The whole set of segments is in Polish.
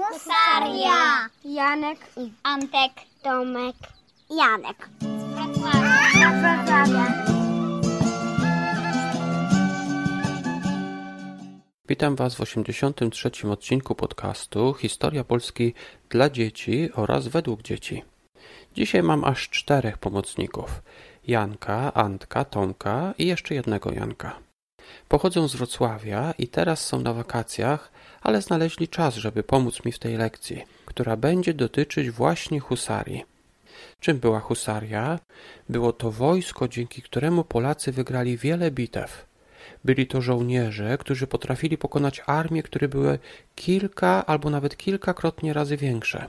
Husaria! Janek, Antek, Tomek, Janek. Wrocławia. Wrocławia. Witam Was w 83. odcinku podcastu Historia Polski dla dzieci oraz według dzieci. Dzisiaj mam aż czterech pomocników. Janka, Antka, Tomka i jeszcze jednego Janka. Pochodzą z Wrocławia i teraz są na wakacjach, ale znaleźli czas, żeby pomóc mi w tej lekcji, która będzie dotyczyć właśnie husarii. Czym była husaria? Było to wojsko, dzięki któremu Polacy wygrali wiele bitew. Byli to żołnierze, którzy potrafili pokonać armie, które były kilka albo nawet kilkakrotnie razy większe.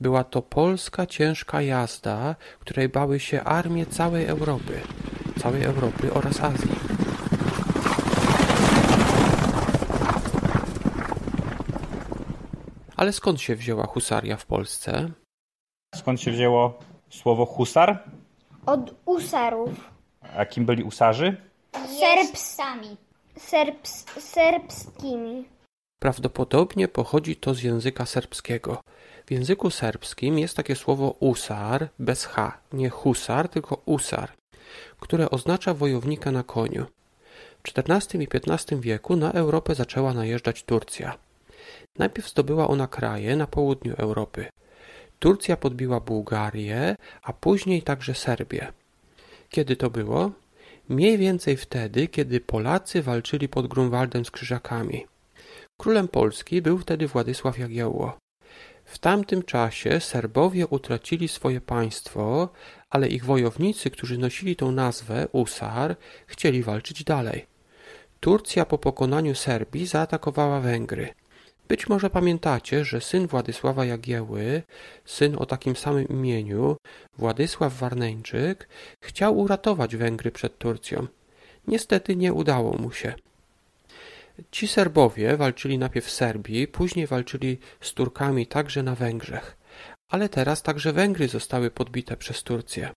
Była to polska ciężka jazda, której bały się armie całej Europy, całej Europy oraz Azji. Ale skąd się wzięła husaria w Polsce? Skąd się wzięło słowo husar? Od usarów. A kim byli usarzy? Serbsami. Serbs, serbskimi. Prawdopodobnie pochodzi to z języka serbskiego. W języku serbskim jest takie słowo usar bez h, nie husar, tylko usar, które oznacza wojownika na koniu. W XIV i XV wieku na Europę zaczęła najeżdżać Turcja. Najpierw zdobyła ona kraje na południu Europy. Turcja podbiła Bułgarię, a później także Serbię. Kiedy to było? Mniej więcej wtedy, kiedy Polacy walczyli pod Grunwaldem z Krzyżakami. Królem Polski był wtedy Władysław Jagiełło. W tamtym czasie Serbowie utracili swoje państwo, ale ich wojownicy, którzy nosili tą nazwę Usar, chcieli walczyć dalej. Turcja po pokonaniu Serbii zaatakowała Węgry. Być może pamiętacie, że syn Władysława Jagieły, syn o takim samym imieniu, Władysław Warneńczyk, chciał uratować Węgry przed Turcją. Niestety nie udało mu się. Ci Serbowie walczyli najpierw w Serbii, później walczyli z Turkami także na Węgrzech. Ale teraz także Węgry zostały podbite przez Turcję.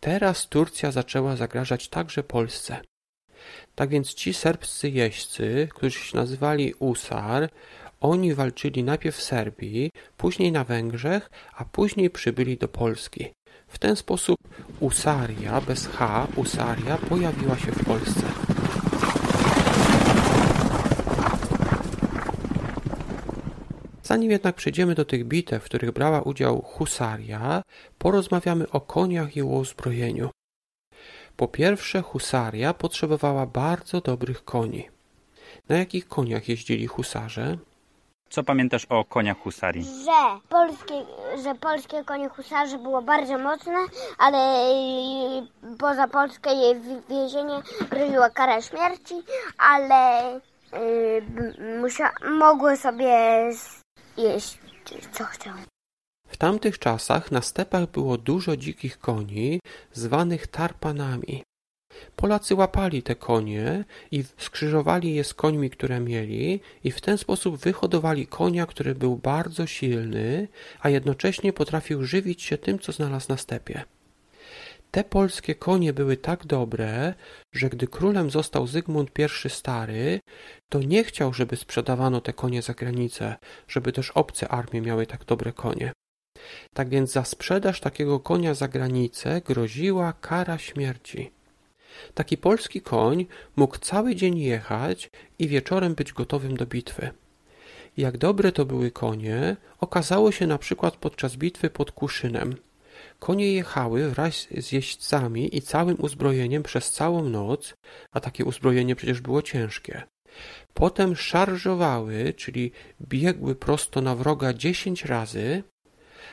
Teraz Turcja zaczęła zagrażać także Polsce. Tak więc ci serbscy jeźdźcy, którzy się nazywali Usar, oni walczyli najpierw w Serbii, później na Węgrzech, a później przybyli do Polski. W ten sposób Usaria bez H, Usaria pojawiła się w Polsce. Zanim jednak przejdziemy do tych bitew, w których brała udział husaria, porozmawiamy o koniach i o uzbrojeniu. Po pierwsze, husaria potrzebowała bardzo dobrych koni. Na jakich koniach jeździli husarze? Co pamiętasz o koniach husarii? Że polskie, że polskie konie husarzy było bardzo mocne, ale poza Polskę jej więzienie groziła kara śmierci, ale y, musia, mogły sobie jeść co chciały. W tamtych czasach na stepach było dużo dzikich koni, zwanych tarpanami. Polacy łapali te konie i skrzyżowali je z końmi, które mieli, i w ten sposób wyhodowali konia, który był bardzo silny, a jednocześnie potrafił żywić się tym, co znalazł na stepie. Te polskie konie były tak dobre, że gdy królem został Zygmunt I Stary, to nie chciał, żeby sprzedawano te konie za granicę, żeby też obce armie miały tak dobre konie. Tak więc za sprzedaż takiego konia za granicę groziła kara śmierci. Taki polski koń mógł cały dzień jechać i wieczorem być gotowym do bitwy. Jak dobre to były konie, okazało się na przykład podczas bitwy pod Kuszynem. Konie jechały wraz z jeźdźcami i całym uzbrojeniem przez całą noc, a takie uzbrojenie przecież było ciężkie. Potem szarżowały, czyli biegły prosto na wroga dziesięć razy,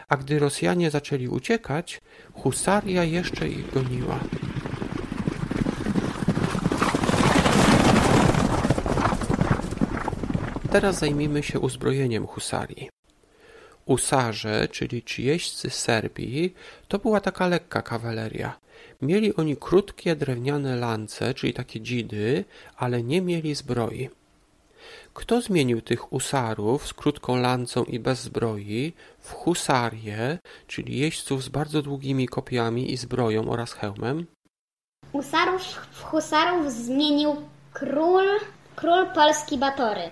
a gdy Rosjanie zaczęli uciekać, husaria jeszcze ich goniła. Teraz zajmijmy się uzbrojeniem husarii. Usarze, czyli ci jeźdźcy z Serbii, to była taka lekka kawaleria. Mieli oni krótkie drewniane lance, czyli takie dzidy, ale nie mieli zbroi. Kto zmienił tych usarów z krótką lancą i bez zbroi w husarię, czyli jeźdźców z bardzo długimi kopiami i zbroją oraz hełmem? Usarów w husarów zmienił król, król Polski Batory.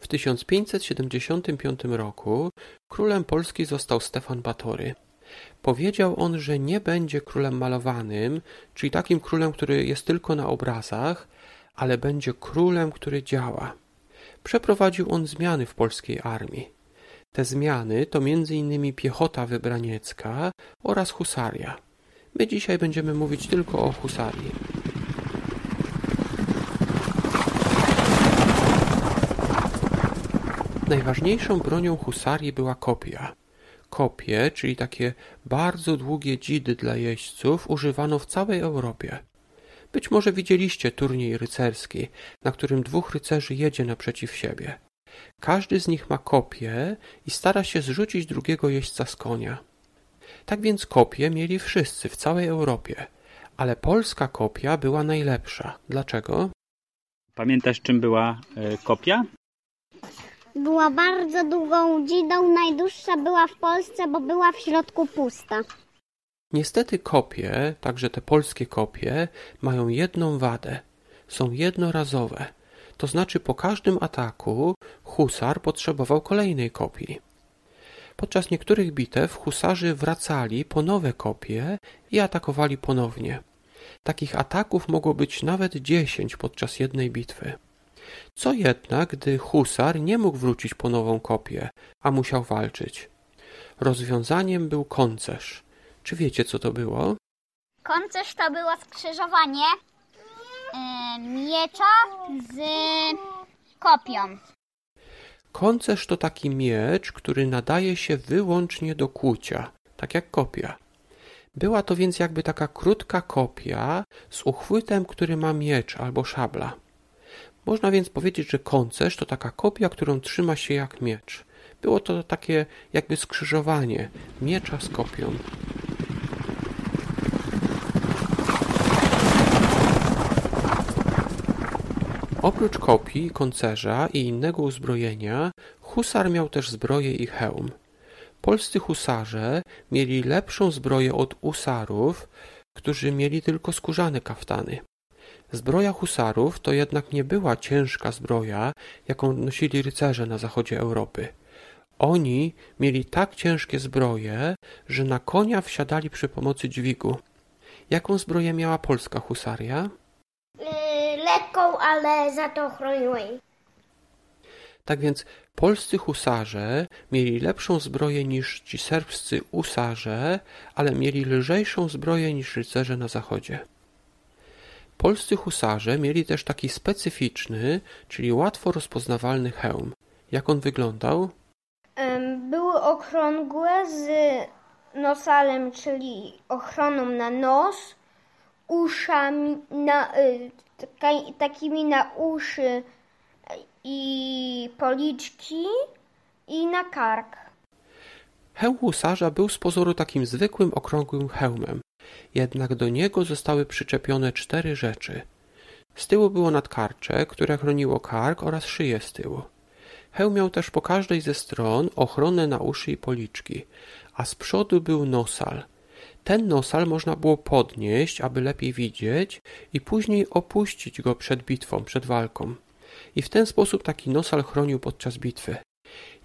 W 1575 roku królem Polski został Stefan Batory. Powiedział on, że nie będzie królem malowanym, czyli takim królem, który jest tylko na obrazach, ale będzie królem, który działa. Przeprowadził on zmiany w polskiej armii. Te zmiany to m.in. piechota wybraniecka oraz husaria. My dzisiaj będziemy mówić tylko o husarii. Najważniejszą bronią husarii była kopia. Kopie, czyli takie bardzo długie dzidy dla jeźdźców, używano w całej Europie. Być może widzieliście turniej rycerski, na którym dwóch rycerzy jedzie naprzeciw siebie. Każdy z nich ma kopię i stara się zrzucić drugiego jeźdźca z konia. Tak więc kopie mieli wszyscy w całej Europie, ale polska kopia była najlepsza. Dlaczego? Pamiętasz, czym była e, kopia? Była bardzo długą dzidą, najdłuższa była w Polsce, bo była w środku pusta. Niestety kopie, także te polskie kopie, mają jedną wadę. Są jednorazowe. To znaczy po każdym ataku husar potrzebował kolejnej kopii. Podczas niektórych bitew husarzy wracali po nowe kopie i atakowali ponownie. Takich ataków mogło być nawet dziesięć podczas jednej bitwy. Co jednak, gdy husar nie mógł wrócić po nową kopię, a musiał walczyć? Rozwiązaniem był koncerz. Czy wiecie, co to było? Koncerz to było skrzyżowanie e, miecza z kopią. Koncerz to taki miecz, który nadaje się wyłącznie do kłucia, tak jak kopia. Była to więc jakby taka krótka kopia z uchwytem, który ma miecz albo szabla. Można więc powiedzieć, że koncerz to taka kopia, którą trzyma się jak miecz. Było to takie jakby skrzyżowanie miecza z kopią. Oprócz kopii, koncerza i innego uzbrojenia, husar miał też zbroję i hełm. Polscy husarze mieli lepszą zbroję od usarów, którzy mieli tylko skórzane kaftany. Zbroja husarów to jednak nie była ciężka zbroja, jaką nosili rycerze na zachodzie Europy. Oni mieli tak ciężkie zbroje, że na konia wsiadali przy pomocy dźwigu. Jaką zbroję miała polska husaria? Lekką, ale za to chroniła jej. Tak więc polscy husarze mieli lepszą zbroję niż ci serbscy usarze, ale mieli lżejszą zbroję niż rycerze na zachodzie. Polscy husarze mieli też taki specyficzny, czyli łatwo rozpoznawalny hełm. Jak on wyglądał? Były okrągłe z nosalem, czyli ochroną na nos, uszami, na, y, takimi na uszy i policzki i na kark. Hełm husarza był z pozoru takim zwykłym okrągłym hełmem, jednak do niego zostały przyczepione cztery rzeczy. Z tyłu było nadkarcze, które chroniło kark oraz szyję z tyłu. Hełm miał też po każdej ze stron ochronę na uszy i policzki, a z przodu był nosal. Ten nosal można było podnieść, aby lepiej widzieć i później opuścić go przed bitwą, przed walką. I w ten sposób taki nosal chronił podczas bitwy.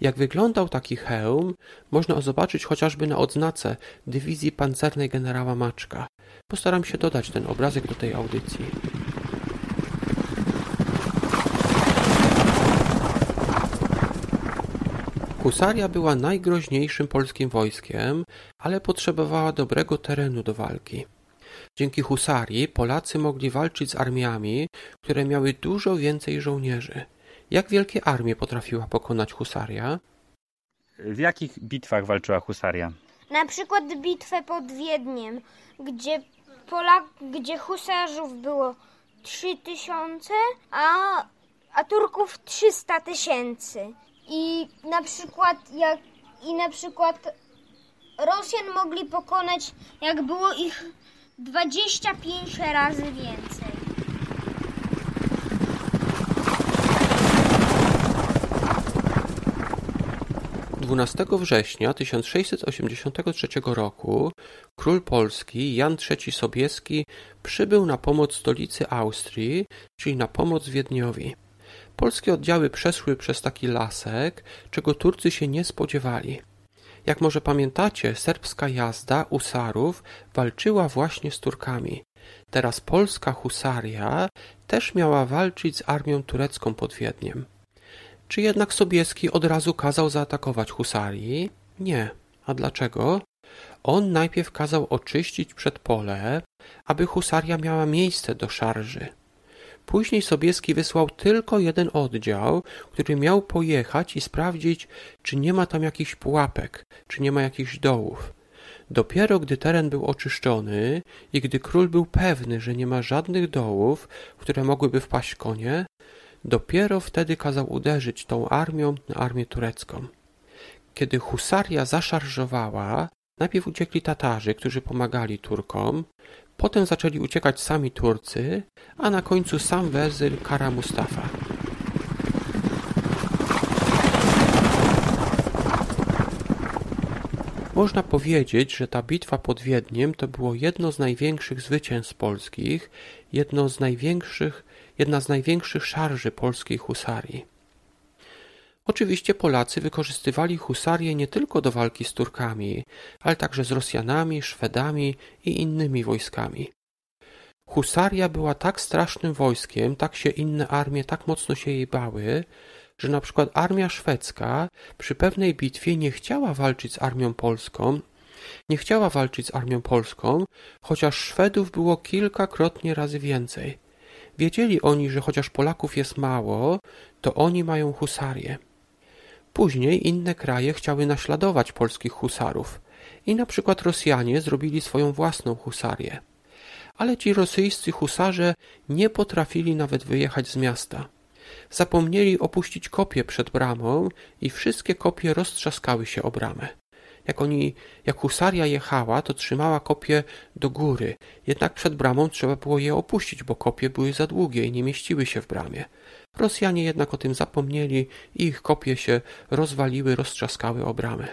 Jak wyglądał taki hełm, można zobaczyć chociażby na odznace dywizji pancernej generała Maczka. Postaram się dodać ten obrazek do tej audycji. Husaria była najgroźniejszym polskim wojskiem, ale potrzebowała dobrego terenu do walki. Dzięki husarii Polacy mogli walczyć z armiami, które miały dużo więcej żołnierzy. Jak wielkie armie potrafiła pokonać husaria? W jakich bitwach walczyła husaria? Na przykład bitwę pod Wiedniem, gdzie, Polak, gdzie husarzów było 3000, a, a Turków 300 tysięcy. I na przykład jak i na przykład Rosjan mogli pokonać, jak było ich 25 razy więcej. 12 września 1683 roku król Polski Jan III Sobieski przybył na pomoc stolicy Austrii, czyli na pomoc Wiedniowi. Polskie oddziały przeszły przez taki lasek, czego Turcy się nie spodziewali. Jak może pamiętacie, serbska jazda usarów walczyła właśnie z Turkami. Teraz polska husaria też miała walczyć z armią turecką pod Wiedniem. Czy jednak Sobieski od razu kazał zaatakować husarii? Nie. A dlaczego? On najpierw kazał oczyścić przedpole, aby husaria miała miejsce do szarży. Później Sobieski wysłał tylko jeden oddział, który miał pojechać i sprawdzić, czy nie ma tam jakichś pułapek, czy nie ma jakichś dołów. Dopiero gdy teren był oczyszczony i gdy król był pewny, że nie ma żadnych dołów, w które mogłyby wpaść konie, dopiero wtedy kazał uderzyć tą armią na armię turecką. Kiedy husaria zaszarżowała, najpierw uciekli Tatarzy, którzy pomagali Turkom, potem zaczęli uciekać sami Turcy, a na końcu sam wezyr Kara Mustafa. Można powiedzieć, że ta bitwa pod Wiedniem to było jedno z największych zwycięstw polskich, jedno z największych, jedna z największych szarży polskiej husarii. Oczywiście Polacy wykorzystywali husarię nie tylko do walki z Turkami, ale także z Rosjanami, Szwedami i innymi wojskami. Husaria była tak strasznym wojskiem, tak się inne armie tak mocno się jej bały, że na przykład armia szwedzka przy pewnej bitwie nie chciała walczyć z armią polską, nie chciała walczyć z armią polską, chociaż Szwedów było kilkakrotnie razy więcej. Wiedzieli oni, że chociaż Polaków jest mało, to oni mają husarię. Później inne kraje chciały naśladować polskich husarów i na przykład Rosjanie zrobili swoją własną husarię. Ale ci rosyjscy husarze nie potrafili nawet wyjechać z miasta. Zapomnieli opuścić kopie przed bramą i wszystkie kopie roztrzaskały się o bramę. Jak oni, jak husaria jechała, to trzymała kopie do góry, jednak przed bramą trzeba było je opuścić, bo kopie były za długie i nie mieściły się w bramie. Rosjanie jednak o tym zapomnieli i ich kopie się rozwaliły, roztrzaskały o bramę.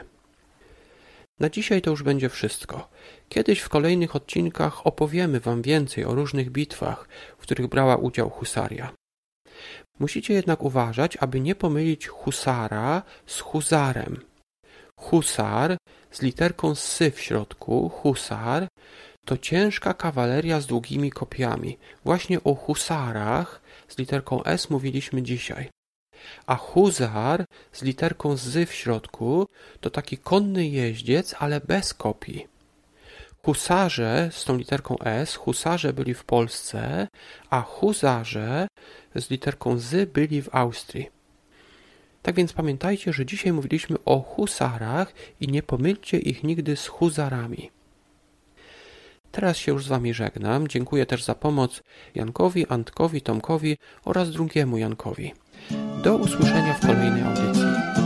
Na dzisiaj to już będzie wszystko. Kiedyś w kolejnych odcinkach opowiemy Wam więcej o różnych bitwach, w których brała udział husaria. Musicie jednak uważać, aby nie pomylić husara z huzarem. Husar z literką sy w środku, husar, to ciężka kawaleria z długimi kopiami. Właśnie o husarach z literką S mówiliśmy dzisiaj. A huzar z literką z w środku to taki konny jeździec, ale bez kopii. Husarze z tą literką S, husarze byli w Polsce, a huzarze z literką z byli w Austrii. Tak więc pamiętajcie, że dzisiaj mówiliśmy o husarach i nie pomylcie ich nigdy z huzarami. Teraz się już z Wami żegnam. Dziękuję też za pomoc Jankowi, Antkowi, Tomkowi oraz drugiemu Jankowi. Do usłyszenia w kolejnej audycji.